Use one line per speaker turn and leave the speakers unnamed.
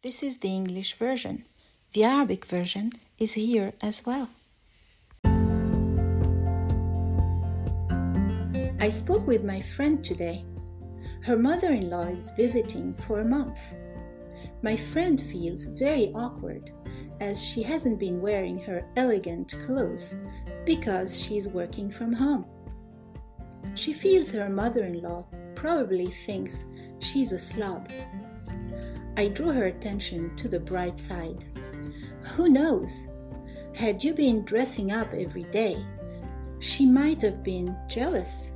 This is the English version. The Arabic version is here as well. I spoke with my friend today. Her mother in law is visiting for a month. My friend feels very awkward as she hasn't been wearing her elegant clothes because she's working from home. She feels her mother in law probably thinks she's a slob. I drew her attention to the bright side. Who knows? Had you been dressing up every day, she might have been jealous